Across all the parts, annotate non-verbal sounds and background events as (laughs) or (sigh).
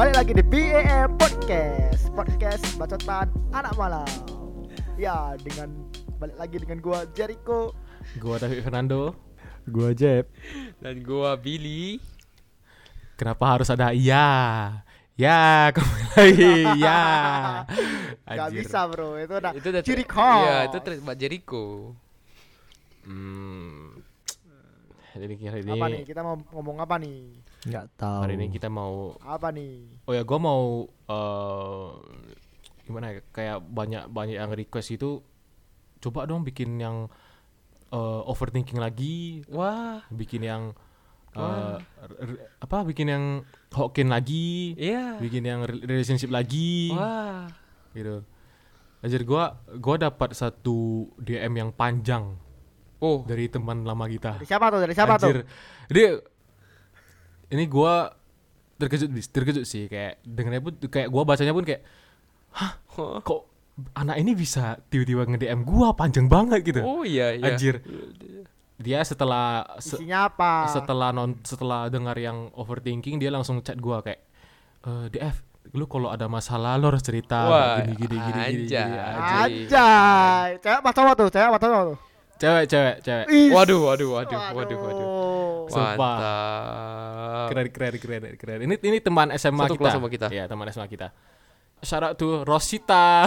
Balik lagi di BAM Podcast Podcast bacotan anak malam Ya dengan Balik lagi dengan gua Jericho Gua David Fernando. Gua Jeb. Dan gua Billy. Kenapa harus ada ya? Ya, (laughs) kembali lagi. Ya. Gak Anjir. bisa bro Itu udah Itu udah ciri khas Iya, itu trademark Jericho. Hmm. Jadi hari ini Apa nih kita mau ngomong apa nih Nggak tahu. hari ini kita mau Apa nih Oh ya, gua mau eh gimana ya? Kayak banyak banyak yang request itu coba dong bikin yang eh, overthinking lagi, Wah, bikin yang eh, r- apa? Bikin yang Hawkin lagi, iya. bikin yang re- relationship lagi. Wah. gitu. Anjir gua gua dapat satu DM yang panjang Oh, dari teman lama kita. Dari siapa tuh dari siapa Anjir. tuh Dia ini gua terkejut terkejut sih kayak dengarnya pun kayak gua bacanya pun kayak kok anak ini bisa tiba-tiba nge-DM gua panjang banget gitu. oh iya iya. Anjir. Dia setelah se- Isinya apa setelah non setelah dengar yang overthinking dia langsung chat gua kayak eh DF lu kalau ada masalah lu harus cerita Wah, gini gini gini gini, gini, anjay. anjir. Anjay Cewek apa cowok tuh Cewek apa cowok tuh Cewek, cewek, cewek. Ih, Waduh, waduh, waduh, waduh, waduh. Sumpah. Mantap. Keren, keren, keren, keren. Ini ini teman SMA Satu kita. kelas sama kita. Iya, teman SMA kita. Out to Rosita.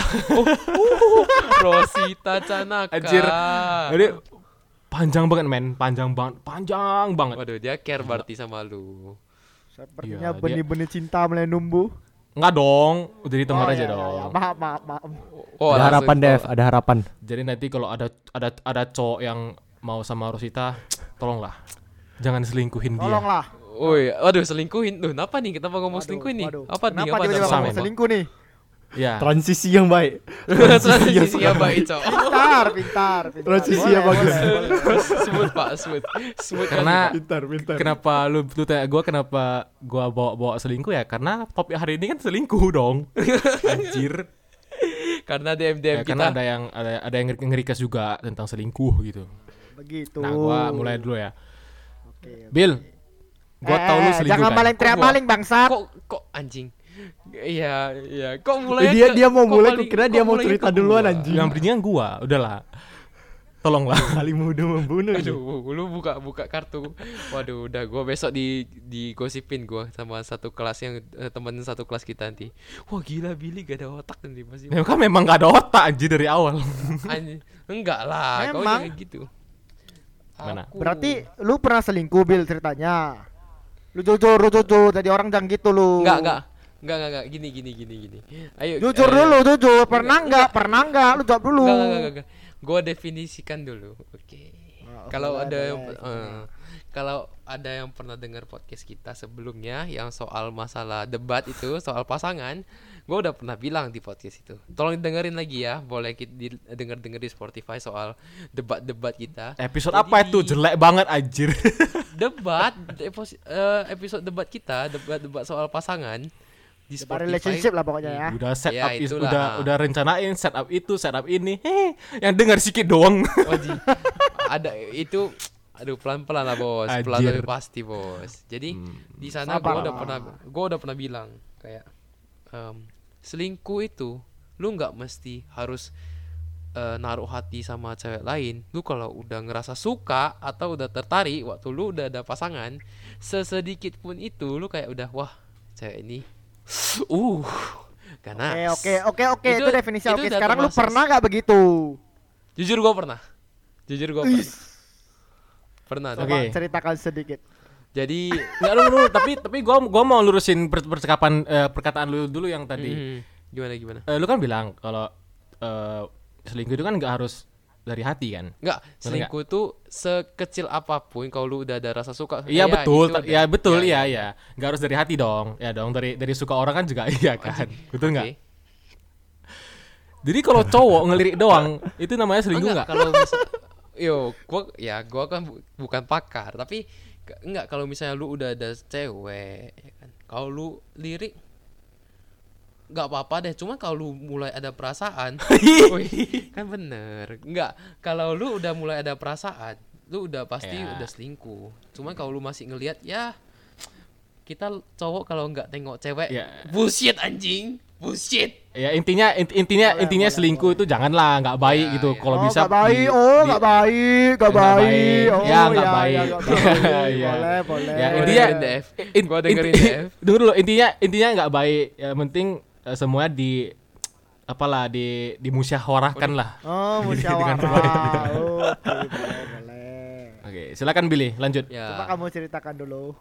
Rosita Canaka. Anjir. Jadi panjang banget men, panjang banget, panjang banget. Waduh, dia care berarti sama lu. Sepertinya dia- benih-benih cinta mulai numbuh Enggak dong, udah di teman Oh, aja iya, iya, dong. iya. Maaf maaf maaf Oh, ada harapan. Dev, ada harapan. Jadi nanti kalau ada ada ada cowok yang mau sama Rosita, tolonglah. Jangan selingkuhin dia. Tolonglah Woi, waduh selingkuhin. Duh, kenapa nih kita mau ngomong Waduh, selingkuhin nih? waduh. Apa nih? Kenapa Apa tiba-tiba ngomong Bang? selingkuh nih Ya. Transisi yang baik. (laughs) Transisi yang baik, Cok. Pintar pintar pintar Transisi Boleh, yang bagus. boleh, boleh. smooth, Pak, smooth. Smooth Karena. Pintar, pintar. kenapa lu lu tanya gua kenapa gua bawa-bawa selingkuh ya? Karena topik hari ini kan selingkuh dong. (laughs) Anjir. karena DM DM Ya, kita. karena ada yang ada ada yang nge-request juga tentang selingkuh gitu. begitu Nah, gua mulai dulu ya. Oke, Bill, gua Eh, tahu lu eh, selingkuh Jangan kan? maling teriak maling bangsat. kok kok anjing. Iya, iya. Kok mulai dia ke- dia mau mulai, kok dia mau cerita duluan anjing. Yang berinya gua, udahlah. Tolonglah. (laughs) Kali muda membunuh. ini. Aduh, lu buka buka kartu. Waduh, udah gua besok di digosipin gua sama satu kelas yang eh, teman satu kelas kita nanti. Wah, gila Billy gak ada otak nanti masih. Ya kan memang gak ada otak anjir dari awal. Anjing. Enggak lah, kau Memang. jangan gitu. Mana? Aku- Berarti lu pernah selingkuh Bill ceritanya. Lu jujur, lu jujur. Jadi orang jangan gitu lu. enggak enggak enggak enggak, enggak. gini gini gini gini. Ayo Jujur eh, dulu, jujur. Pernah enggak? Pernah enggak? Lu jawab dulu. Enggak, enggak, enggak, enggak. Gua definisikan dulu. Oke. Kalau ada yang eh, kalau ada yang pernah dengar podcast kita sebelumnya yang soal masalah debat itu, soal pasangan, gua udah pernah bilang di podcast itu. Tolong dengerin lagi ya, boleh kita denger-denger di Spotify soal debat-debat kita. Episode Jadi apa itu? Jelek banget anjir. Debat eh, episode debat kita, debat-debat soal pasangan di Spotify. relationship lah pokoknya ya. udah set Ya, up is, itulah. udah udah rencanain set up itu, set up ini. Heh, yang dengar sedikit doang. (laughs) Wajib. ada itu aduh pelan-pelan lah bos pelan Anjir. tapi pasti bos jadi Hmm. di sana gue udah pernah gue udah pernah bilang kayak em, selingkuh itu lu nggak mesti harus eh, naruh hati sama cewek lain lu kalau udah ngerasa suka atau udah tertarik waktu lu udah ada pasangan sesedikit pun itu lu kayak udah wah cewek ini uh ganas Oke, oke, oke, oke. Itu, Itu- definisi oke. udah Sekarang lu pernah enggak begitu? jujur gue pernah jujur gue pernah pernah Oke. Coba ceritakan sedikit. jadi (laughs) Enggak dulu, dulu, tapi tapi gua gua mau lurusin per- percakapan eh, perkataan lu dulu yang tadi. Mhm. gimana gimana Eh, lu kan bilang kalau eh, selingkuh itu kan nggak harus dari hati kan? Enggak, selingkuh itu sekecil apa pun kalau lu udah ada rasa suka. Iya ya, betul, itu ta- ada. ya betul, Ya, iya iya. Nggak harus dari hati dong, ya dong dari dari suka orang kan juga (laughs) iya kan, betul nggak? Oke. Jadi kalau cowok ngelirik doang, itu namanya selingkuh nggak? kalau yo, gua ya gua kan bu- bukan pakar, tapi enggak kalau misalnya lu udah ada cewek ya kan. Kalau lu lirik nggak apa-apa deh, cuma kalau lu mulai ada perasaan, (laughs) wih, kan bener. Enggak, kalau lu udah mulai ada perasaan, lu udah pasti Ya. udah selingkuh. Cuma kalau lu masih ngelihat ya kita cowok kalau nggak tengok cewek Ya. bullshit anjing bullshit Ya intinya int- intinya Boleh, intinya boleh, selingkuh itu janganlah nggak baik Ya, gitu. ya. Kalau oh, bisa nggak baik, di- oh nggak baik, nggak nggak baik, baik. oh Ya, nggak baik. ya, nggak Ya, baik. (laughs) ya. boleh, boleh. Ya, intinya in- Gua dengerin inti- (laughs) dulu intinya intinya nggak baik. Ya penting eh, semua di apalah di dimusyawarahkan lah. Oh, (laughs) musyawarah. Oh, (laughs) Oke, boleh, boleh. Oke, silakan Billy, lanjut. ya Coba kamu ceritakan dulu.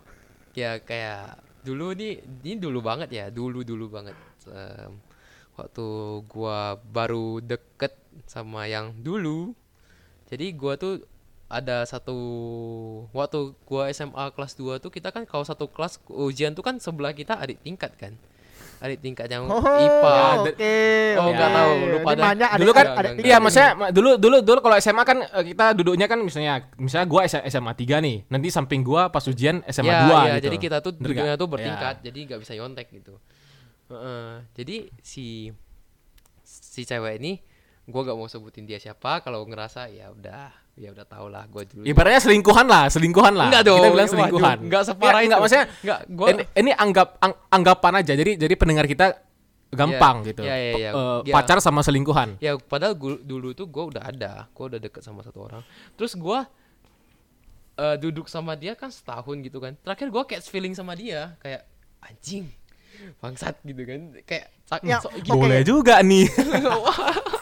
ya kayak dulu nih ini dulu banget ya dulu dulu banget Em, waktu gua baru deket sama yang dulu jadi gua tuh ada satu waktu gua SMA kelas 2 tuh kita kan kalau satu kelas ujian tuh kan sebelah kita adik tingkat kan adik tingkat yang Oh, IPA oke. Oh, oke. nggak tahu, lupa dah. banyak dulu kan Enggak, adik- iya maksudnya ma- dulu dulu dulu kalau SMA kan eh, kita duduknya kan misalnya misalnya gua SMA 3 nih nanti samping gua pas ujian SMA ya, 2 ya, gitu jadi kita tuh duduknya tuh Ya. bertingkat jadi nggak bisa nyontek gitu Heeh, jadi si si cewek ini gua nggak mau sebutin dia siapa kalau ngerasa ya udah ya udah tau lah gua dulu. Ibaratnya selingkuhan lah selingkuhan lah. Enggak dong, kita bilang waduh, selingkuhan. enggak separah enggak, itu. maksudnya Enggak, gua ini, ini anggap ang- anggapan aja. Jadi jadi pendengar kita gampang Ya, gitu. Ya, ya, ya. Eh, Ya. pacar sama selingkuhan. Ya padahal gua, dulu tuh gua udah ada. Gua udah deket sama satu orang. Terus gua eh, duduk sama dia kan setahun gitu kan. Terakhir gua catch feeling sama dia kayak anjing bangsat gitu kan. Kayak Ya, so- Oke. boleh juga nih (laughs) (laughs)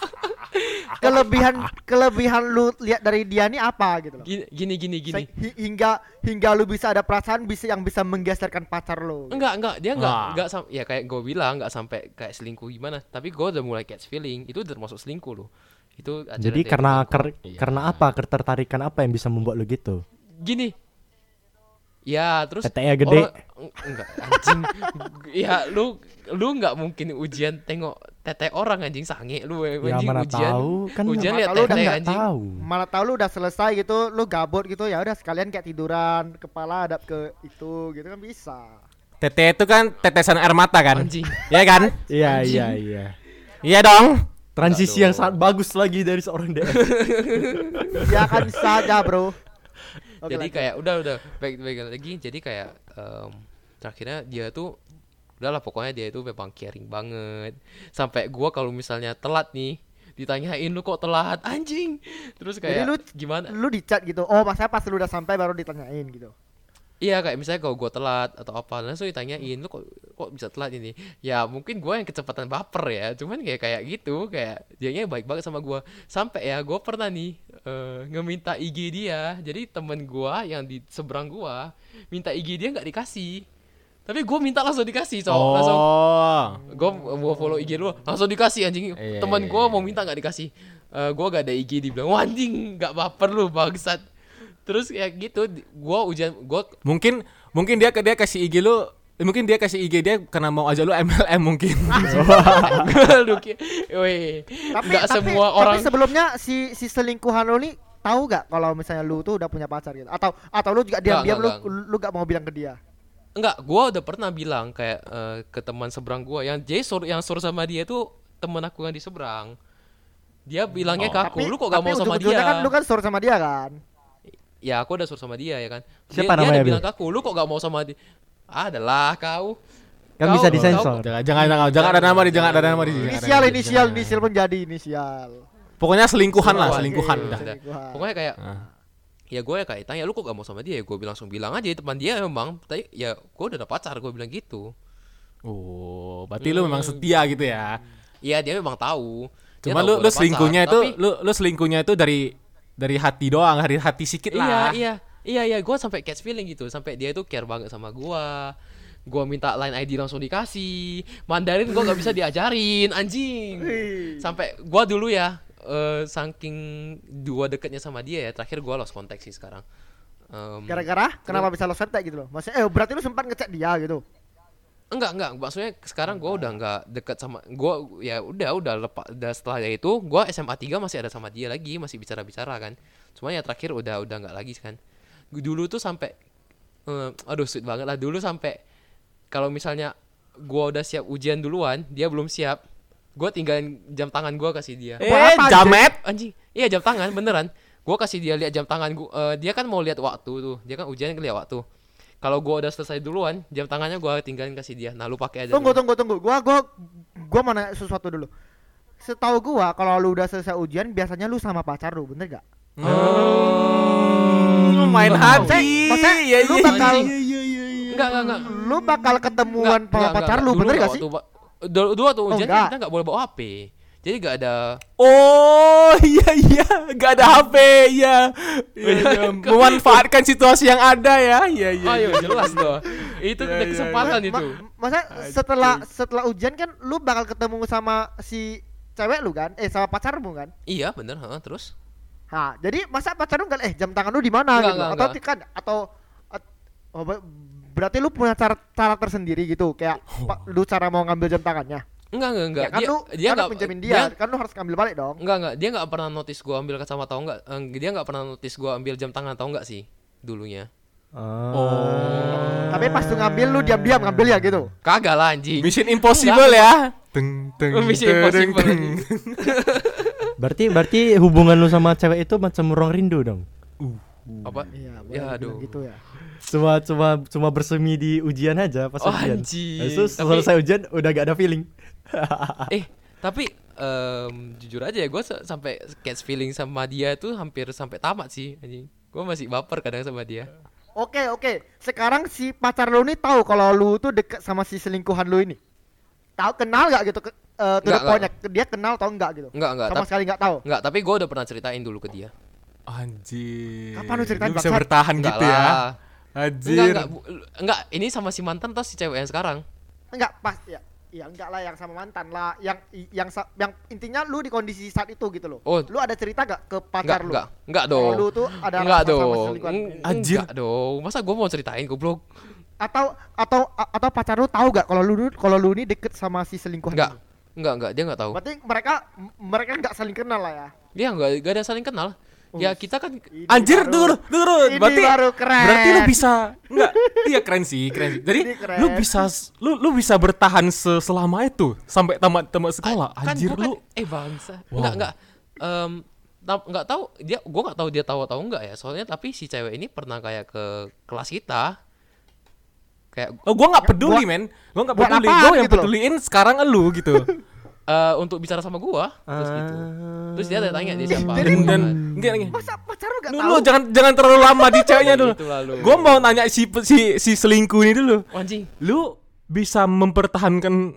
kelebihan (laughs) kelebihan lu lihat dari dia nih apa gitu loh. gini gini gini gini Se- hi- hingga hingga lu bisa ada perasaan bisa yang bisa menggeserkan pacar lu. Enggak, enggak, dia enggak Wah. enggak sam ya kayak gue bilang enggak sampai kayak selingkuh gimana, tapi gue udah mulai catch feeling, itu udah termasuk selingkuh loh. Itu Jadi karena ker- Iya. karena apa? Ketertarikan apa yang bisa membuat lu gitu? gini. Ya, terus Tetenya gede. orang- enggak anjing. (laughs) ya lu lu enggak mungkin ujian tengok tete orang anjing sange lu eh, Ya anjing mana ujian. tahu kan ujian Mana lihat udah tete nggak anjing. tahu. Malah tahu lu udah selesai gitu, lu gabut gitu ya udah sekalian kayak tiduran, kepala hadap ke itu gitu kan bisa. tete itu kan tetesan air mata kan Anjing. ya kan (laughs) Iya iya iya. iya dong Transisi Enggak yang sangat bagus lagi dari seorang DS. (laughs) Ya kan saja, Bro. Jadi lanjut. kayak udah udah baik baik lagi jadi kayak em, terakhirnya dia tuh udahlah pokoknya dia itu memang caring banget sampai gua kalau misalnya telat nih ditanyain lu kok telat anjing terus Jadi kayak lu gimana lu di chat gitu. Oh, masa pas lu udah sampai baru ditanyain gitu. Iya kayak misalnya kalau gua telat atau apa langsung ditanyain lu kok kok bisa telat ini? Ya mungkin gua yang kecepatan baper ya cuman kayak kayak gitu kayak dianya baik banget sama gua. Sampai ya gua pernah nih eh, ngeminta IG dia jadi temen gua yang di seberang gua minta IG dia nggak dikasih. Tapi gua minta langsung dikasih so langsung oh gue mau follow IG dulu langsung dikasih anjing. Iya, teman iya, gue iya. mau minta nggak dikasih. Eh gue gak ada IG dibilang wah anjing nggak baper lu bangsat terus kayak gitu gue ujian gue mungkin mungkin dia dia kasih IG lu eh, mungkin dia kasih IG dia karena mau aja lu MLM mungkin. (laughs) Weh. Tapi nggak tapi, semua tapi orang sebelumnya si si selingkuhan lu nih tahu gak kalau misalnya lu tuh udah punya pacar gitu? Atau atau lu juga diam-diam lu lu gak mau bilang ke dia? Enggak, gue udah pernah bilang kayak eh, ke teman seberang gue yang jadi sur yang sur sama dia tuh temen aku yang di seberang. Dia bilangnya ke aku lu kok gak mau sama dia? kan lu kan suruh sama dia kan ya aku udah suruh sama dia ya kan? Dia, Siapa dia namanya, ada Bil? bilang ke aku lu kok gak mau sama dia? Adalah kau. Kan Kau- bisa kau- disensor. jangan jangan jangan jangan ada nama di jangan ada nama di inisial di, inisial inisial pun jadi inisial. Pokoknya selingkuhan lah selingkuhan. udah. selingkuhan. pokoknya kayak Ah. ya gue kayak tanya lu kok gak mau sama dia? Ya gue bilang langsung bilang aja teman dia memang tapi ya gue udah ada pacar gue bilang gitu. Oh berarti lu memang setia gitu ya? Iya dia memang tahu. Dia cuma lu lu selingkuhnya pacar, itu tapi- lu lu selingkuhnya itu dari dari hati doang dari hati sikit iya lah. iya. Iya iya. Gue sampai catch feeling gitu. Sampai dia itu care banget sama gue gue minta line ID langsung dikasih. Mandarin gue gak bisa diajarin anjing. Sampai gue dulu ya eh, saking dua deketnya sama dia ya terakhir gue lost contact sih sekarang. Em, gara-gara? Kenapa bisa lo kontak gitu loh? Maksudnya eh berarti lu sempat ngechat dia gitu Enggak, enggak. Maksudnya sekarang gua udah enggak dekat sama gua ya udah udah lepas udah setelah itu gua SMA 3 masih ada sama dia lagi, masih bicara-bicara kan. Cuma ya terakhir udah udah enggak lagi kan. Dulu tuh sampai eh, aduh sweet banget lah dulu sampai kalau misalnya gua udah siap ujian duluan, dia belum siap. Gua tinggalin jam tangan gua kasih dia. eh apa, jamet Anjing. Iya jam tangan beneran. Gua kasih dia lihat jam tangan gua. eh, dia kan mau lihat waktu tuh. Dia kan ujian lihat waktu. Kalau gua udah selesai duluan, jam tangannya gua tinggalin kasih dia. Nah, lu pakai aja. Tunggu dulu. tunggu tunggu. Gua gua gua mau nanya sesuatu dulu. Setahu gua kalau lu udah selesai ujian biasanya lu sama pacar lu, bener gak? Oh, main hati. Maksudnya Iya, lu iya, bakal iya, iya. Enggak, enggak, enggak. lu bakal ketemuan Enggak, sama enggak, pacar enggak. lu, bener gak enggak sih? Dulu, dulu waktu ujian enggak. kita enggak boleh bawa HP. Jadi enggak ada (laughs) Oh iya iya gak ada HP ya, Iya, iya. memanfaatkan situasi yang ada ya iya iya Ayo iya. jelas dong. Itu Iya, udah iya, kesempatan Ma- itu. masa setelah setelah ujian kan lu bakal ketemu sama si cewek lu kan? Eh sama pacarmu kan? Iya, bener, heeh, terus. Nah, jadi masa pacar lu enggak eh jam tangan lu di mana gitu? enggak, atau enggak. kan atau at- oh, ber- berarti lu punya cara cara tersendiri gitu kayak pa- lu cara mau ngambil jam tangannya. Enggak, enggak, enggak. Ya kan dia lu dia kan lu enggak pinjemin dia, kan lu harus ngambil balik dong. Enggak, enggak. Dia enggak pernah notice gua ambil kacamata atau enggak. Eh, dia enggak pernah notice gua ambil jam tangan atau enggak sih dulunya. Oh Tapi pas lu ngambil lu diam-diam ngambil ya gitu. Kagak lah anjing. Mission Impossible ya teng teng Mission teng, Impossible, teng. (laughs) Berarti berarti hubungan lu sama cewek itu macam ruang rindu dong. Apa? Iya, Ya, aduh. gitu ya. Cuma cuma cuma bersemi di ujian aja pas Oh, ujian. anjing. Itu Tapi- selesai ujian udah gak ada feeling. (laughs) eh, tapi em, jujur aja ya gua se- sampai catch feeling sama dia tuh hampir sampai tamat sih anjing. Gua masih baper kadang sama dia. Oke, oke. Sekarang si pacar lu nih tahu kalau lu tuh deket sama si selingkuhan lu ini. Tahu kenal gak gitu ke eh, to the Nggak? Dia kenal tau enggak gitu? Enggak, enggak. Sama sekali enggak tahu. enggak, tapi gua udah pernah ceritain dulu ke dia. Anjir Kapan lu ceritain, bisa bangsat? bertahan Enggak gitu ya lah. Enggak, Anjir enggak, bu- enggak, ini sama si mantan atau si cewek yang sekarang? Enggak pas ya. Ya enggak lah yang sama mantan lah, yang yang yang intinya lu di kondisi saat itu gitu loh. Oh. Lu ada cerita gak ke Enggak, pacar lu? enggak, enggak dong. lu tuh ada enggak dong. Anjir. Enggak dong. Masa gua mau ceritain goblok? Atau atau atau pacar lu tahu gak kalau lu kalau lu ini deket sama si selingkuhan? Enggak. ini? Enggak, enggak, dia enggak tahu. Berarti mereka mereka enggak saling kenal lah ya. Dia enggak enggak ada saling kenal. Ya kita kan Ini Anjir baru-. Ini Berarti baru keren. Berarti lu bisa enggak? Iya keren sih, keren sih. Jadi keren. lu bisa lu lu bisa bertahan se- selama itu sampai tamat tamat sekolah. kan Anjir kan- lu. eh bangsa. Wow. Enggak, enggak. Em ta- enggak tahu dia gua enggak tahu dia tahu atau enggak ya. Soalnya tapi si cewek ini pernah kayak ke kelas kita. Kayak Oh, gua nggak peduli, men. Gua nggak buat peduli. Gua yang gitu loh? peduliin sekarang elu gitu. (laughs) eh, untuk bicara sama gua terus gitu. Terus dia ada tanya dia siapa. Jadi- dan dan enggak enggak. Masa pacar lu gak Dulu tahu? jangan jangan terlalu lama di ceweknya dulu. Gitu. Gua mau nanya si si si selingkuh ini dulu. anjing. Lu bisa mempertahankan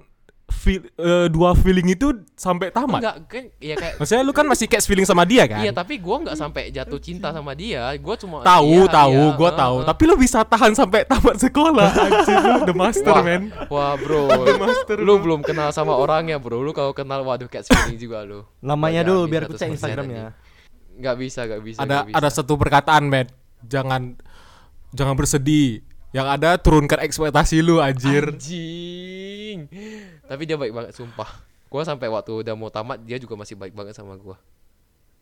feel, eh, dua feeling itu sampai tamat? Enggak, kan ya kayak Maksudnya lu kan masih catch feeling sama dia kan? Iya, tapi gua enggak sampai jatuh cinta sama dia. Gua cuma tahu iya, tahu iya, gua eh, tahu eh. tapi lu bisa tahan sampai tamat sekolah (laughs) anjir lu the master Wah, man Wah bro, (laughs) master, lu belum kenal sama orangnya bro. Lu kalau kenal, waduh catch feeling juga lu. Namanya Nggak dulu biar aku 100% cek Instagramnya. Nggak bisa, nggak bisa. ada nggak bisa. ada satu perkataan man jangan jangan bersedih yang ada turunkan ekspektasi lu anjir Anjing. Tapi dia baik banget sumpah. Gua sampai waktu udah mau tamat dia juga masih baik banget sama gua.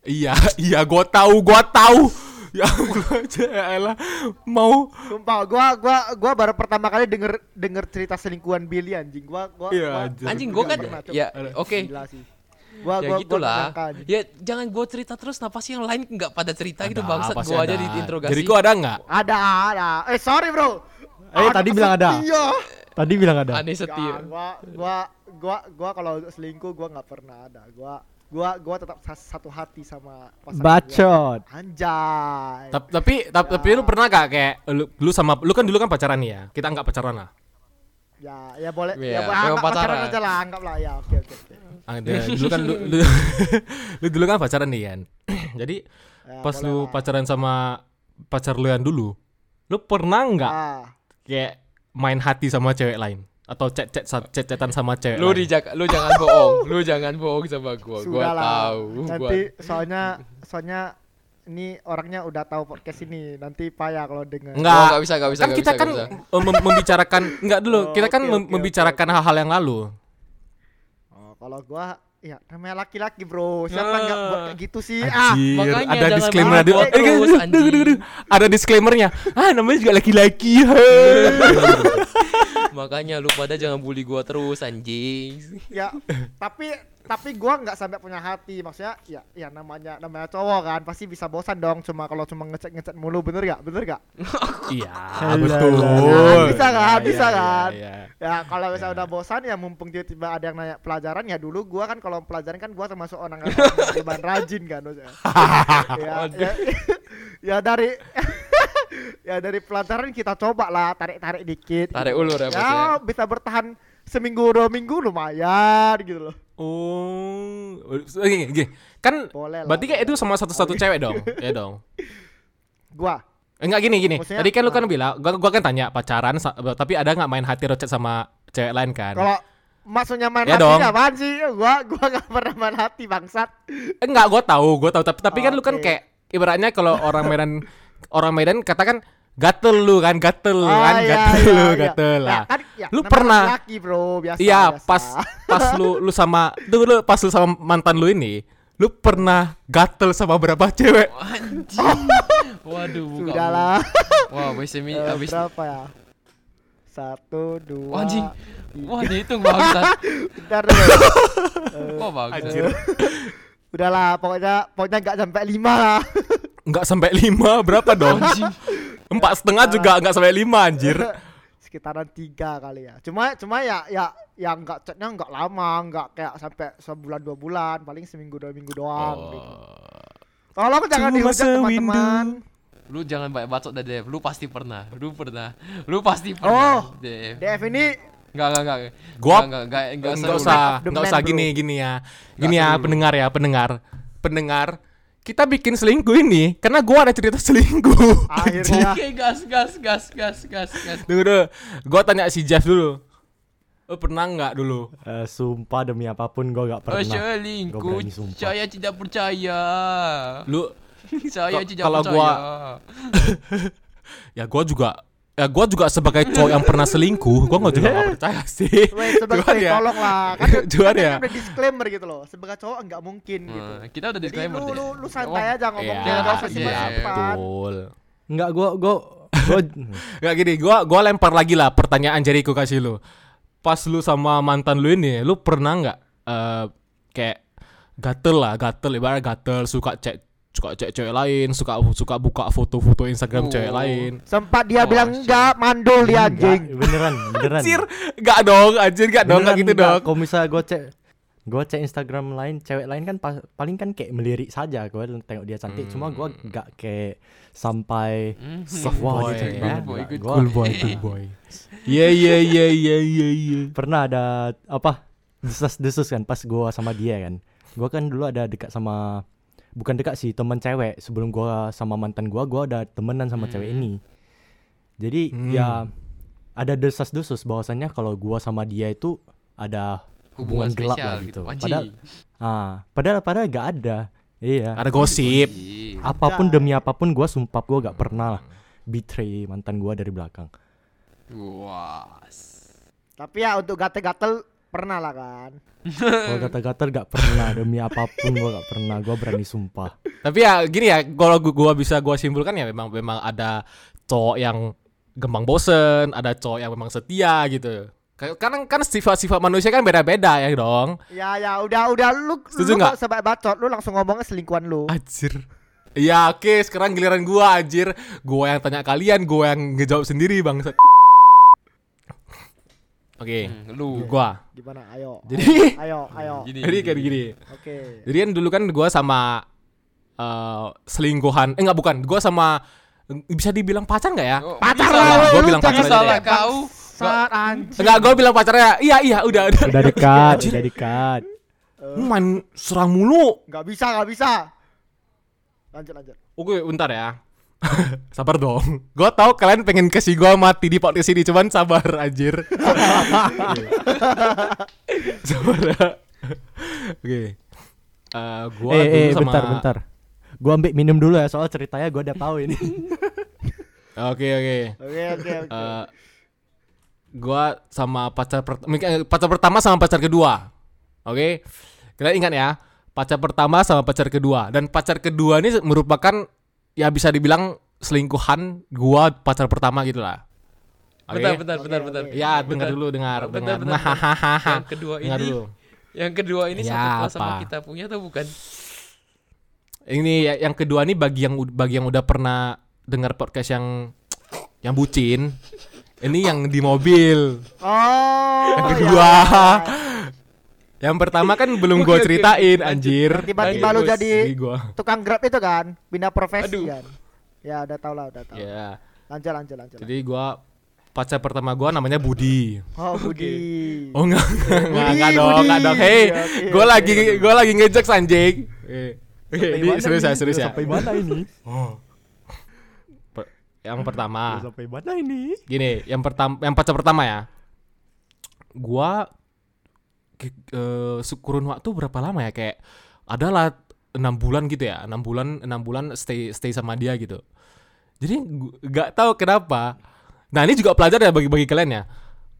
iya (laughs) iya gua tahu gua tahu (laughs) ya gua aja ya elah mau Sumpah, gua gua gua baru pertama kali denger denger cerita selingkuhan Billy anjing. Gua gua, Iya, gua. Anjing gua gua kan ya oke. Gua Ya gua gitulah. gua. Ya jangan gua cerita terus kenapa sih yang lain nggak pada cerita gitu Ada, bangsat pasti gua aja ada. di interogasi. jadi gua ada nggak Ada ada. Eh sorry bro. Eh, tadi bilang ada. Iya. Tadi bilang ada. Aneh setia. Gua gua gua gua kalau selingkuh gua nggak pernah ada. Gua gua gua tetap sa- satu hati sama pasangan gua. Bacot. Anjay. tapi tapi tapi, tapi lu pernah gak kayak lu, lu sama lu kan dulu kan pacaran nih ya kita nggak pacaran lah Ya, ya boleh. Iya, ya anggap pacaran pacaran. aja lah, anggaplah ya. Oke, oke, oke. Ada (laughs) dulu kan lu, lu, (laughs) lu dulu kan pacaran nih kan (clears throat) jadi Ya, pas lu lah. pacaran sama pacar lu yang dulu lu pernah nggak Ah, kayak main hati sama cewek lain atau chat chat chat chatan sama cewek Lu dijak, lu jangan bohong. Lu jangan bohong sama gua. Gua sudah lah. tahu. Gua Nanti soalnya soalnya ini orangnya udah tahu podcast ini. Nanti payah kalau denger. Enggak. Oh, nggak bisa, nggak bisa, kan nggak kita bisa, kan nggak eh, mem- membicarakan enggak dulu Oh, kita kan mem- oke, membicarakan hal-hal yang lalu Oh, kalau gua ya namanya laki-laki, Bro. Siapa Ah. nggak buat kayak gitu sih? Ah, Anjir, makanya ada disclaimer ada gua eh, (laughs) ada disclaimernya ah namanya juga laki-laki (laughs) Makanya lu pada jangan bully gua terus anjing. ya tapi tapi gua nggak sampai punya hati maksudnya ya ya namanya namanya cowok kan pasti bisa bosan dong cuma kalau cuma ngecek ngecek mulu bener gak bener gak (laughs) Iya, betul. alah. Bisa kan, Iya, bisa iya, kan. iya. ya kalau misalnya Ya. udah bosan ya mumpung tiba-tiba ada yang nanya pelajaran ya dulu gua kan kalau pelajaran kan gua termasuk orang yang (laughs) rajin kan maksudnya. (laughs) ya, ya, ya dari ya dari pelajaran kita coba lah tarik-tarik dikit Tarik ulur ya, ya. ya bisa bertahan seminggu dua minggu lumayan gitu loh Oh, oke, oke. Kan boleh lah berarti kayak itu sama satu-satu cewek dong, (laughs) ya dong. gua Enggak gini gini. Maksudnya, Tadi kan lu kan bilang, gua, gua kan tanya pacaran, tapi ada nggak main hati rocet sama cewek lain kan? Kalau maksudnya main Ya hati dong. apaan sih? Gua gua gak pernah main hati bangsat. Enggak, gua tahu, gua tahu. Tapi tapi kan lu kan kayak ibaratnya kalau orang Medan orang Medan katakan gatel lu kan, gatel lu kan, iya, gatel iya, lu, iya. gatel Ya, lah. kan, ya, Lu pernah- laki, bro, biasa. Iya, biasa. pas pas lu lu sama dulu pas lu sama mantan lu ini, lu pernah gatel sama berapa cewek? Anjing. Waduh, buka. Sudahlah. Wah, abis ini Eh, abis berapa ya? Satu, dua. Wah, anjing. tiga. Wah, dihitung bangsat. Bentar dulu. Wah, bagus. Anjir. Udahlah, pokoknya pokoknya nggak sampai lima lah. (laughs) Enggak sampai lima, berapa dong? Empat setengah juga enggak sampai lima anjir. (laughs) Sekitaran tiga kali ya. Cuma cuma ya ya yang nggak chatnya nggak lama, nggak kayak sampai sebulan dua bulan, paling seminggu dua minggu doang. Oh. Gitu. Tolong jangan dihujat teman-teman. Lu jangan banyak bacot dah, Dev. Lu pasti pernah. Lu pernah. Lu pasti Oh. pernah, Dev. Dev ini Enggak, enggak, enggak. Gua- enggak, enggak, enggak, Enggak usah, enggak usah gini gini ya. Gini ya, pendengar ya, pendengar. Pendengar, kita bikin selingkuh ini karena gua ada cerita selingkuh. akhirnya (laughs) Oke, gas, gas, gas, gas, gas, gas. Tunggu dulu. Gua tanya si Jeff dulu. Lu pernah nggak dulu? Eh, sumpah demi apa pun gue gak Oh, pernah. Gua selingkuh. Saya tidak percaya. Lu Saya tidak kalau percaya. gua- (laughs) (laughs) ya gua juga ya gua juga sebagai cowok yang pernah selingkuh, gua nggak juga nggak percaya (laughs) sih. Weh, sebagai Cuman ya, tolong lah. Kan, (laughs) Cuman kan ya. udah disclaimer gitu loh. Sebagai cowok nggak mungkin gitu. Nah, kita udah Jadi disclaimer lu, deh. lu, lu santai Oh, aja ngomong Iya, jangan usah iya, simpan-simpan. betul. Enggak, gue gue gue (laughs) Nggak gini, gua gua lempar lagi lah pertanyaan Jericho kasih lu. Pas lu sama mantan lu ini, lu pernah nggak eh, kayak gatel lah, gatel ibarat gatel suka cek suka cek cewek lain, suka suka buka foto-foto Instagram cewek Oh. lain. Sempat dia Oh, bilang enggak, mandul dia Enggak, anjing. beneran, (laughs) beneran. Anjir, enggak dong, anjir enggak dong, enggak gitu dong. Kalau misalnya gue cek gue cek Instagram lain, cewek lain kan pas- paling kan kayak melirik saja gue tengok dia cantik. Cuma gue gak kayak sampai Hmm. Soft wah boy, dia cantik ya. banget. Boy, Nggak, good gua Cool boy, cool (laughs) boy. Iya iya iya iya iya iya. pernah ada apa desas-desus kan pas gua sama dia kan. Gua kan dulu ada dekat sama bukan dekat sih teman cewek sebelum gua sama mantan gua gua ada temenan sama cewek ini. Jadi Hmm. ya ada desas-desus bahwasannya kalau gua sama dia itu ada Hubungan hubungan gelap lah gitu. gitu. Padahal ah, padahal padahal gak ada. Iya. Ada gosip. Apa pun demi apa pun gua sumpah gua gak pernah lah betray mantan gua dari belakang. Wah. Tapi ya untuk gatel-gatel pernah lah kan. Kalau kata-kata gak pernah demi apa pun gua gak pernah. Gua berani sumpah. Tapi ya gini ya, kalau gua, gua bisa gua simpulkan ya memang memang ada cowok yang gampang bosen, ada cowok yang memang setia gitu. Kayak- Karena kan sifat-sifat manusia kan beda-beda ya dong. Ya ya udah udah lu Setuju lu nggak? nggak sebab bacot lu langsung ngomongnya selingkuhan lu. Anjir. Ya oke, sekarang giliran gua anjir. Gua yang tanya kalian, gua yang ngejawab sendiri bang. Oke, Hmm, lu. gua. Gimana? Ayo. Jadi, (laughs) Ayo, ayo. Gini. jadi kayak gini. Oke. Jadi kan dulu kan gua sama eh, selingkuhan, eh enggak bukan, gua sama bisa dibilang pacar nggak ya? Oh, Pacar lah. Gua lu bilang pacar Bisa aja lah deh. kau. Saat anjing. Enggak, gua bilang pacarnya, iya iya udah udah. Udah dekat, udah dekat. Lu main serang mulu. Nggak bisa, nggak bisa. Lanjut, lanjut. Oke, bentar ya. (laughs) sabar dong. Gua tahu kalian pengen kasih gua mati di podcast ini, cuman sabar anjir. (laughs) sabar. Oke. Eh, gua eh, dulu eh, sama bentar, bentar. Gua ambil minum dulu ya, soal ceritanya gua udah tahu ini. (laughs) Oke, oke. Oke, oke, oke. Eh, gua sama pacar per- eh, pacar pertama sama pacar kedua. Oke. Kalian ingat ya, pacar pertama sama pacar kedua dan pacar kedua ini merupakan ya bisa dibilang selingkuhan gua pacar pertama gitu lah. Oke. Bentar, bentar, bentar, bentar. Ya, dengar dulu, dengar, Bentar, dengar. bentar, bentar. Hahaha. Yang kedua ini, dulu. yang kedua ini Ya, satu kelas sama apa? kita punya atau bukan? Ini ya- yang kedua nih bagi yang bagi yang udah pernah dengar podcast yang yang bucin. Ini yang di mobil. Oh. Yang ya, kedua. ya, ya. Yang pertama kan belum oke. ceritain anjir. Tiba-tiba lu jadi tukang grab itu kan, pindah profesi Aduh. kan. Ya udah tau lah, udah tau. Ya. Lanjut, lanjut, lanjut. Jadi gua pacar pertama gua namanya Budi. Oh, Budi. Oh enggak, enggak, enggak dong, enggak dong. Hey, Oke, gua oke, lagi gua lagi ngejek anjing. Eh, ini mana serius ya, serius ya. Sampai mana ini? Oh. Per- yang pertama, Sampai mana ini? gini, yang pertama, yang pacar pertama ya. Gua su- kurun waktu berapa lama ya? Kayak adalah enam bulan gitu ya, enam bulan, enam bulan stay stay sama dia gitu. Jadi nggak tahu kenapa. Nah ini juga pelajar ya bagi bagi kalian ya.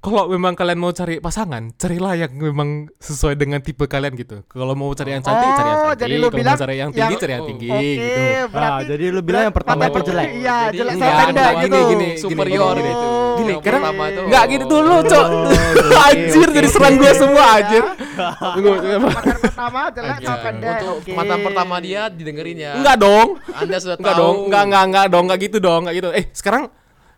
Kalau memang kalian mau cari pasangan, carilah yang memang sesuai dengan tipe kalian gitu. Kalau mau cari yang cantik, cari yang Oh, cantik. jadi lu Kalau bilang mau cari yang tinggi, yang- cari yang oh, tinggi Oke, gitu. berarti Ah, jadi lu bilang yang pertama itu jelek. Iya, Jadi jelek enggak, sama pendek gini, gitu. gini, Superior gini, gitu. Gini, Yang karena. Enggak gitu dulu, Cok. oke, (laughs) anjir, jadi serang gue semua anjir. Tunggu, tunggu. Pacar pertama jelek sama pendek. Untuk Oke. mantan pertama dia didengerin ya. Enggak dong. Anda sudah Enggak tahu. dong. Enggak, enggak, enggak dong, enggak gitu dong, enggak gitu. Eh, sekarang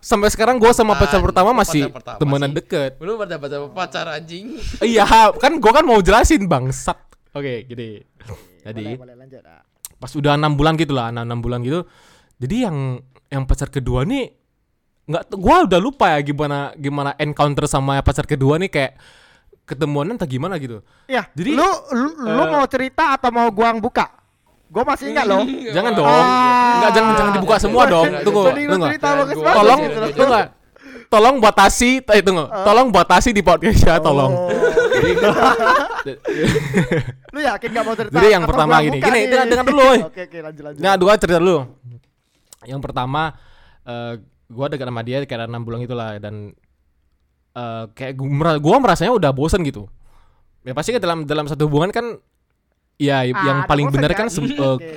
sampai sekarang gue sama pacar Bukan, pertama pacar masih pertama temenan sih. deket. Belum ada pacar pacar anjing. Iya, kan gue kan mau jelasin bangsat. Oke, gini. Jadi Boleh, boleh lanjut. ah. pas udah enam bulan gitu lah, enam bulan gitu. Jadi yang yang pacar kedua nih nggak, gua udah lupa ya gimana gimana encounter sama pacar kedua nih kayak ketemuan entah gimana gitu. Ya, Jadi- lu lu, lu Eh, mau cerita atau mau gua yang buka? Gua masih ingat loh. (laughs) Jangan dong. Ah. Enggak jangan jangan dibuka semua dong. Tunggu, lu tunggu. Tolong gitu tunggu. Tolong batasi eh tunggu. Tolong batasi di podcast ya, tolong. Oh. (laughs) Lu yakin gak mau cerita? Jadi yang pertama gini, gini, nih? dengar- dengar dulu. Oke, oke, lanjut lanjut. Nah, dua cerita dulu. Yang pertama eh gua dekat sama dia kayak enam bulan itulah dan eh kayak gua merasanya udah bosen gitu. Ya pasti kan dalam dalam satu hubungan kan ya Ah, yang paling benar kan se- (laughs) Oke.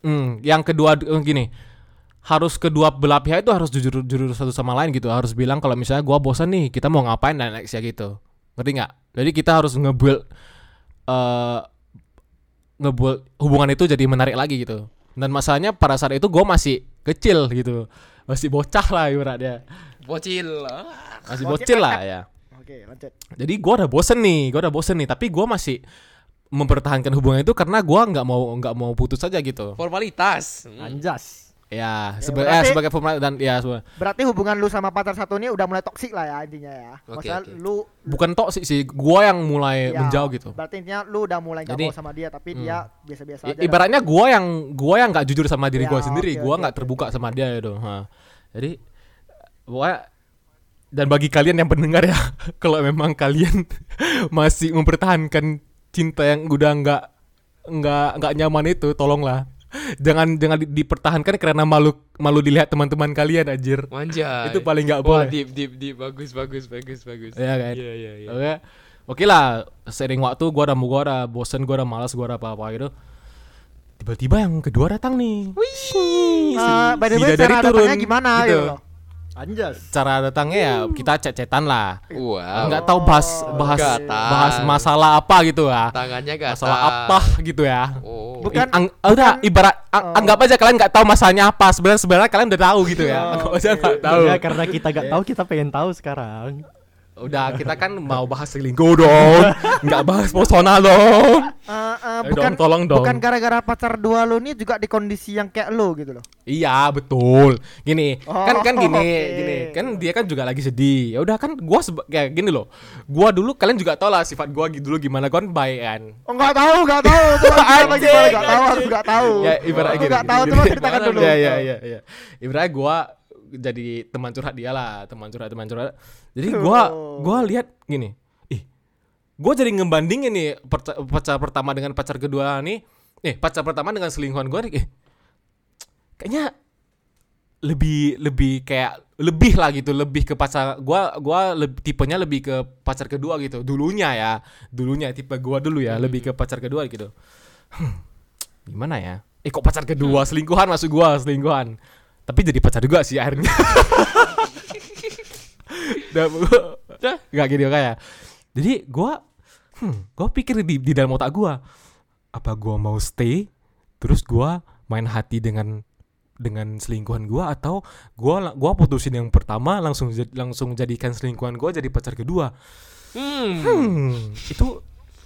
Hmm, yang kedua eh, gini. Harus kedua belah pihak itu harus jujur jujur satu sama lain gitu. Harus bilang kalau misalnya gua bosan nih, kita mau ngapain dan next ya gitu. Ngerti nggak? Jadi kita harus ngebuild eh ngebuild hubungan itu jadi menarik lagi gitu. Dan masalahnya pada saat itu gua masih kecil gitu. Masih bocah lah ibaratnya. Bocil. Masih Bocil bocil lah ya. Oke, lanjut. Jadi gua udah bosen nih, gua udah bosen nih, tapi gua masih mempertahankan hubungan itu karena gua nggak mau nggak mau putus aja gitu. Formalitas. Hmm. Anjas. Ya, Ya, seba- berarti- eh, sebagai formal dan ya seba- Berarti hubungan lu sama pacar satu ini udah mulai toksik lah ya intinya ya. Oke, Masalah oke. lu bukan toksik sih, gua yang mulai ya, menjauh gitu. Berarti intinya lu udah mulai gak Jadi- mau sama dia tapi Hmm. dia biasa-biasa I- aja. ibaratnya gua yang gua yang nggak jujur sama diri Ya, gua sendiri, oke, gua nggak oke, terbuka oke. sama dia gitu. Ha. Jadi pokoknya dan bagi kalidan yang pendengar ya, (laughs) kalau memang kalian (laughs) masih mempertahankan cinta yang udah nggak nggak nggak nyaman itu, tolonglah jangan jangan di- dipertahankan karena malu malu dilihat teman-teman kalian anjir. Manja. Itu paling nggak Wah, boleh. deep deep deep bagus bagus bagus bagus. Iya kan? Iya iya iya. Oke. Oke lah, sering waktu gua udah gua udah bosen, gua udah malas, gua udah apa-apa gitu. Tiba-tiba yang kedua datang nih. Wih. By the way bidadari cara datangnya gimana gitu. loh. Anjas. Cara datangnya ya kita cecetan lah. Wow. Enggak tahu bahas bahas Gatal. bahas masalah apa gitu ya. Tangannya gatal. Masalah apa gitu ya. Oh. Bukan- I- ang- udah ibarat ang- Oh. anggap aja kalian nggak tahu masalahnya apa. Sebenarnya sebenarnya kalian udah tahu gitu ya. Oh, Anggap aja oke. nggak tahu. Ya karena kita gak tahu kita pengen tahu sekarang. Udah kita kan mau bahas selingkuh dong. Nggak bahas personal dong. Eh, Ayo bukan dong, tolong dong. bukan gara-gara pacar dua lu nih juga di kondisi yang kayak lu gitu loh. Iya betul. Gini kan kan Oh, gini oke. gini kan dia kan juga lagi sedih. Ya udah kan gua kayak gini loh. Gua dulu kalian juga tau lah sifat gua gitu dulu gimana kan baik kan. Oh enggak tahu, enggak (laughs) tahu. Anjing, gimana enggak tahu, aku enggak tahu. Ya ibarat gini. enggak tahu, gini. ceritakan dulu. Iya iya iya iya. Ibaratnya gua jadi teman curhat dia lah, teman curhat teman curhat. Jadi gua Oh. gua lihat gini. Ih. Gua jadi ngebandingin nih pacar pertama dengan pacar kedua nih. Eh, pacar pertama dengan selingkuhan gua nih. Eh, kayaknya lebih lebih kayak lebih lah gitu lebih ke pacar gua gua lebih tipenya lebih ke pacar kedua gitu dulunya ya dulunya tipe gua dulu ya lebih ke pacar kedua gitu Hmm, gimana ya eh kok pacar kedua selingkuhan masuk gua selingkuhan tapi jadi pacar juga sih akhirnya (laughs) Udah, gua- nggak gini kayak. Jadi gua hmm, gua pikir di di dalam otak gua apa gua mau stay terus gua main hati dengan dengan selingkuhan gua atau gua la- gua putusin yang pertama langsung langsung jadikan selingkuhan gua jadi pacar kedua. Hmm. Hmm, itu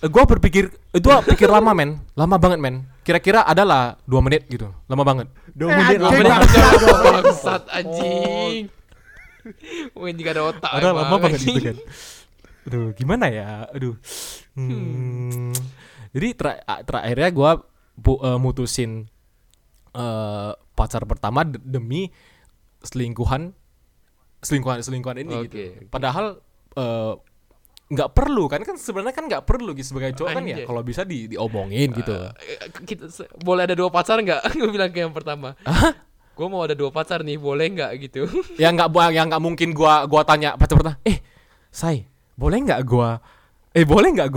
gua berpikir itu gua pikir lama men, lama banget men. Kira-kira adalah dua menit gitu, lama banget. Dua Eh, menit lama. bang. Bangsat anjing. Wah, ini gak ada otak. Ada lama banget gitu kan. Aduh, gimana ya? Aduh. Hmm. Jadi ter terakhirnya gua bu- eh, mutusin eh, pacar pertama de- demi selingkuhan selingkuhan selingkuhan ini Oke, gitu. Padahal eh, nggak perlu kan kan sebenarnya kan nggak perlu gitu sebagai cowok kan ya kalau bisa di diomongin gitu. Eh, kita se- boleh ada dua pacar nggak? (laughs) Gue bilang ke yang pertama. Gue mau ada dua pacar nih, boleh nggak gitu? (laughs) yang nggak yang nggak mungkin gua gua tanya pacar pertama eh say boleh nggak gua eh boleh nggak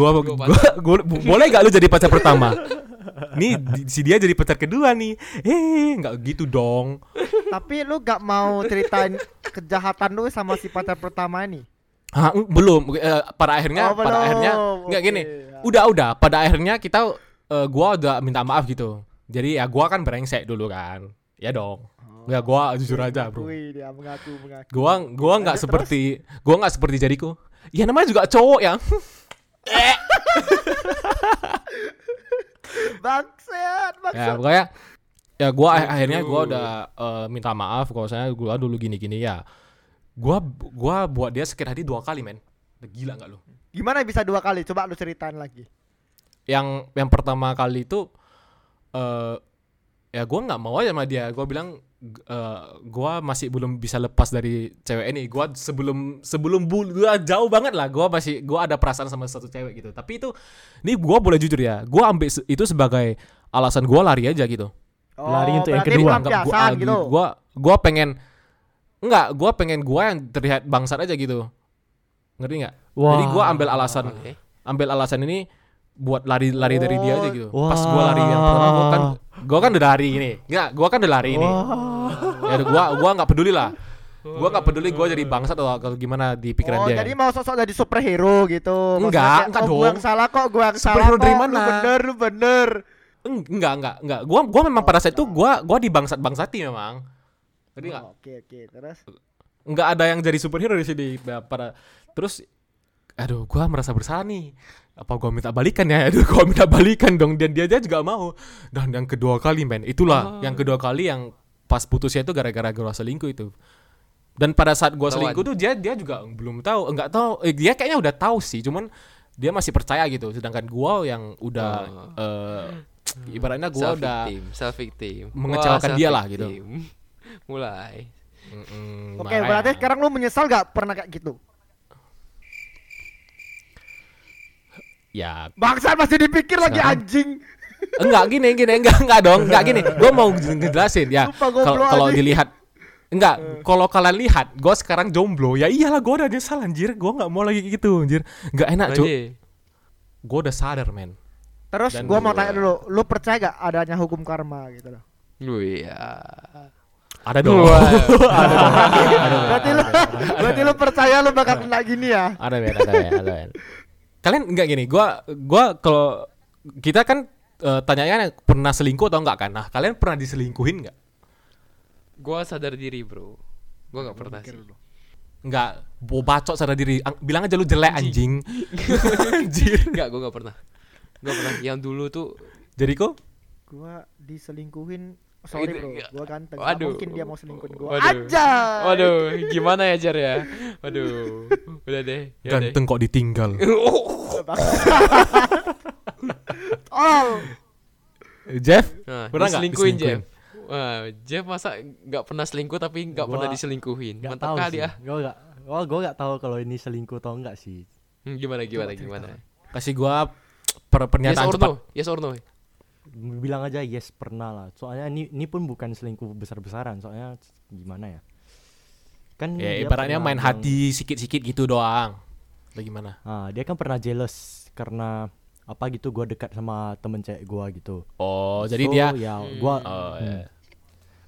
bu- boleh nggak lu jadi pacar pertama nih si dia jadi pacar kedua nih eh nggak gitu dong Tapi lu gak mau ceritain kejahatan lu sama si pacar pertama ini? Hah, belum. Eh, pada akhirnya Oh, pada belum. akhirnya nggak gini. Ya. udah udah. Pada akhirnya kita eh, gua udah minta maaf gitu. Jadi ya gua kan brengsek dulu kan. Ya dong. Ya gua jujur aja bro. dia mengaku mengaku. gua gua nggak seperti gua nggak seperti jadiku ya namanya juga cowok ya. (laughs) Bangsat, ya bangsat. pokoknya ya gua akhirnya gua udah eh, minta maaf kalau saya gua dulu gini-gini ya gua gua buat dia sakit hati dua kali men. Gila nggak lu? Gimana bisa dua kali? Coba lu ceritain lagi. yang yang pertama kali itu eh ya gua nggak mau aja sama dia. Gua bilang eh, gua masih belum bisa lepas dari cewek ini. Gua sebelum sebelum bul gua jauh banget lah. Gua masih gua ada perasaan sama satu cewek gitu. Tapi itu ini gua boleh jujur ya. Gua ambil se- itu sebagai alasan gua lari aja gitu. Lari untuk yang kedua. Gua, ah, gitu. gua gua pengen enggak gua pengen gua yang terlihat bangsat aja gitu ngerti nggak jadi gua ambil alasan Oke. ambil alasan ini buat lari-lari dari dia aja gitu. Wah. Pas gua lari yang pertama gua kan gua kan udah lari ini. Enggak, gua kan udah lari ini. Wah. Ya gua gua nggak peduli lah. Gua nggak peduli gua jadi bangsat atau kalau gimana di pikiran Oh, dia. jadi mau sosok jadi superhero gitu. Enggak, enggak oh, Gua dong. yang salah kok, gua yang salah Superhero kok. dari Lu mana? bener, lu bener. Eng- enggak, enggak, enggak. Gua gua memang pada saat itu gua gua dibangsat-bangsati memang. Jadi enggak Oh, Oke, oke. Terus? Enggak ada yang jadi superhero di sini pada terus aduh gua merasa bersalah nih. Apa gua minta balikan ya? Aduh gua minta balikan dong. Dan dia aja juga mau. Dan yang kedua kali men itulah. Oh. yang kedua kali yang pas putusnya itu gara-gara gua selingkuh itu. Dan pada saat gua selingkuh tuh dia dia juga belum tahu. Enggak tahu. Eh, dia kayaknya udah tahu sih cuman dia masih percaya gitu. Sedangkan gua yang udah Oh. eh, ibaratnya gua self udah self victim. mengecewakan Wah, dia lah, self-victim. Mulai. mm-mm, Oke, makanya. berarti sekarang lu menyesal gak pernah kayak gitu? ya. Bangsat masih dipikir lagi Sekarang- anjing. enggak gini gini enggak enggak dong enggak gini. (laughs) Gue mau ngejelasin ya. Kalau dilihat enggak kalau kalian lihat gue sekarang jomblo. Ya iyalah gue udah nyesal anjir. Gue nggak mau lagi gitu anjir. Nggak enak cuy gue udah sadar men. Terus gua mau tanya dulu, lu percaya gak adanya hukum karma gitu loh? Lu ya. (laughs) ada dong berarti lu berarti lu percaya lu bakal kena gini ya? ada men ada men ada men kalian enggak gini gue gua kalau kita kan eh, tanyanya pernah selingkuh atau enggak kan nah kalian pernah diselingkuhin nggak Gua sadar diri, Bro. Gua nggak pernah sih. Enggak, bo bacot sadar diri. Ang- bilang aja lu jelek anjing. (laughs) anjir. Enggak, gua nggak pernah. Gak pernah. Yang dulu tuh Jadi kok Gua diselingkuhin Sorry bro, ya. gua ganteng. Gak Waduh. mungkin dia mau selingkuhin gua. Waduh. Aja. Waduh, gimana ya Jar ya? Waduh. Udah deh. Ya deh. ganteng kok ditinggal. (laughs) Oh, Jeff, Nah, Pernah nggak diselingkuhin diselingkuhin? Jeff. Wah, Jeff masa nggak pernah selingkuh tapi nggak Gua pernah diselingkuhin. Nggak Mantap kali ya. Gua nggak, gua gua nggak tahu kalau ini selingkuh atau enggak sih. Hmm, gimana gimana gimana? kasih gua per Yes pernyataan or cepat. no? Yes or no? Bilang aja yes pernah lah. Soalnya ini ini pun bukan selingkuh besar-besaran. Soalnya gimana ya? Kan Ya ibaratnya main bilang- hati sikit-sikit gitu doang. Atau gimana? Ah, dia kan pernah jealous karena apa gitu gua dekat sama temen cewek gua gitu. Oh, jadi So, dia ya Hmm. gua Oh, hmm, ya.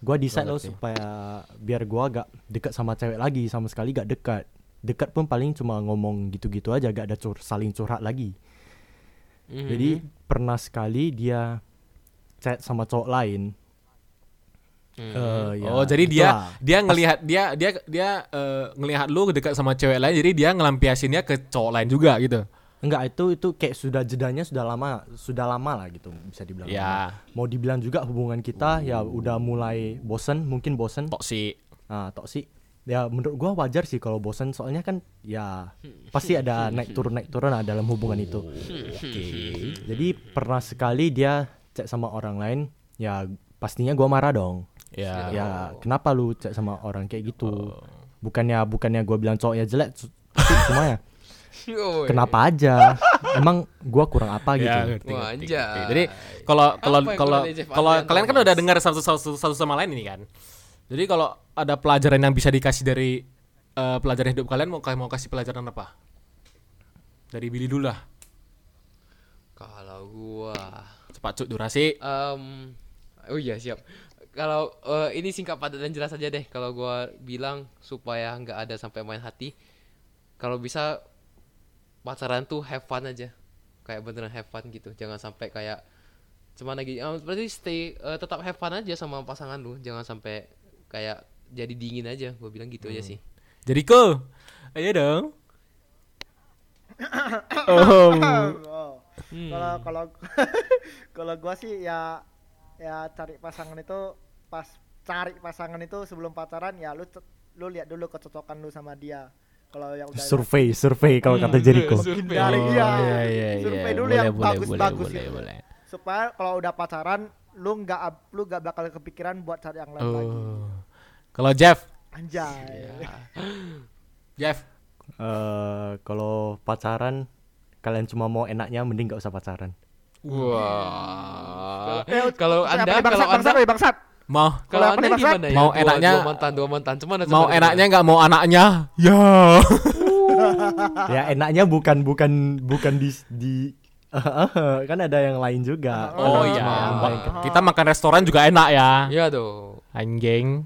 gua decide loh supaya biar gua gak dekat sama cewek lagi sama sekali gak dekat. dekat pun paling cuma ngomong gitu-gitu aja gak ada cur saling curhat lagi Mhm. jadi pernah sekali dia chat sama cowok lain Mhm. Eh, ya, oh, jadi dia itulah. dia ngelihat dia dia dia eh, ngelihat lu dekat sama cewek lain, jadi dia ngelampiasinnya ke cowok lain juga gitu. enggak itu itu kayak sudah jedanya sudah lama sudah lama lah gitu bisa dibilang. Ya, mau dibilang juga hubungan kita ya udah mulai bosen mungkin bosen toksik. ah toksik ya menurut gua wajar sih kalau bosen soalnya kan ya (laughs) pasti ada naik turun naik turun lah dalam hubungan itu (laughs) jadi pernah sekali dia cek sama orang lain ya pastinya gua marah dong Ya. ya kenapa lu cek sama orang kayak gitu bukannya bukannya gua bilang cowoknya jelek cuma ya kenapa aja emang gua kurang apa gitu Ya, ngerti, Wah, ngerti, ngerti. Jadi kalau kalau kalau kalau kalian kan udah dengar satu, satu satu sama lain ini kan. Jadi kalau ada pelajaran yang bisa dikasih dari eh, pelajaran hidup kalian mau mau kasih pelajaran apa? Dari Billy dulu lah. Kalau gua Cepat cuk durasi. Em, oh iya siap. Kalau eh, ini singkat padat dan jelas aja deh. Kalau gua bilang supaya nggak ada sampai main hati. Kalau bisa pacaran tuh have fun aja. Kayak beneran have fun gitu. Jangan sampai kayak cuman lagi eh, berarti stay eh, tetap have fun aja sama pasangan lu. Jangan sampai kayak jadi dingin aja. Gua bilang gitu aja sih. Jadi ke Ayo dong. (coughs) oh. Oh. Hmm. Kalau kalau (laughs) kalau gua sih ya ya cari pasangan itu pas cari pasangan itu sebelum pacaran ya lu lu lihat dulu kecocokan lu sama dia. Kalau yang udah survei survei kalau kata Jericho Survei. Dari Oh, iya. iya, iya, Survei dulu Boleh, yang boleh, bagus-bagus boleh, itu. boleh, boleh. supaya kalau udah pacaran lu nggak lu nggak bakal kepikiran buat cari yang lain lagi. Oh. Kalau Jeff, Anjay. Jeff. Eh, kalau pacaran kalian cuma mau enaknya mending gak usah pacaran Wah. Eh, Kalau Anda bangsat, kalau Anda bangsat, weh, bangsat. Mau Kalau anda Bangsat? gimana ya? Mau Dua- enaknya- dua mantan, dua mantan. Cuman mau enaknya nggak mau anaknya? Ya. ya enaknya bukan bukan bukan di di (laughs) kan ada yang lain juga Oh iya. Kita makan restoran juga enak ya. Iya dong. Anjing.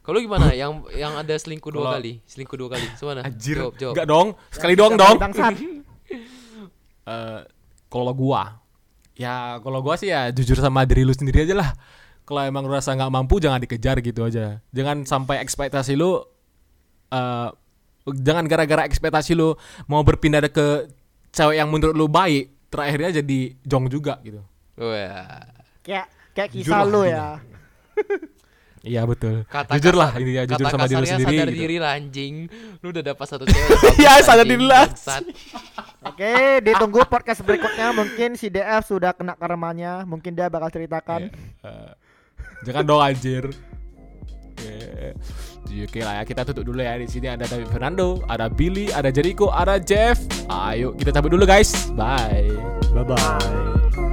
Kalau gimana? yang yang ada selingkuh dua kali, selingkuh dua kali. Semana? Anjir. Jawab, jawab. Enggak dong. Sekali doang dong. (laughs) Eh, kalau gua ya kalau gua sih ya jujur sama diri lu sendiri aja lah kalau emang lu rasa nggak mampu jangan dikejar gitu aja jangan sampai ekspektasi lu eh jangan gara-gara ekspektasi lu mau berpindah ke cewek yang menurut lu baik terakhirnya jadi jong juga gitu Wah. Kayak kayak Jujur kisah lu ya. (laughs) iya betul Kata jujur lah kasar- ini ya jujur kata sama diri sendiri sadar gitu. diri lah anjing. Lu udah dapat satu cewek. Iya, sadar diri lah. Oke, ditunggu podcast berikutnya mungkin si DF sudah kena karmanya, mungkin dia bakal ceritakan. Eh, jangan dong anjir Oke. Oke lah ya kita tutup dulu ya di sini ada David Fernando, ada Billy, ada Jericho, ada Jeff. Ayo kita cabut dulu guys. Bye. bye bye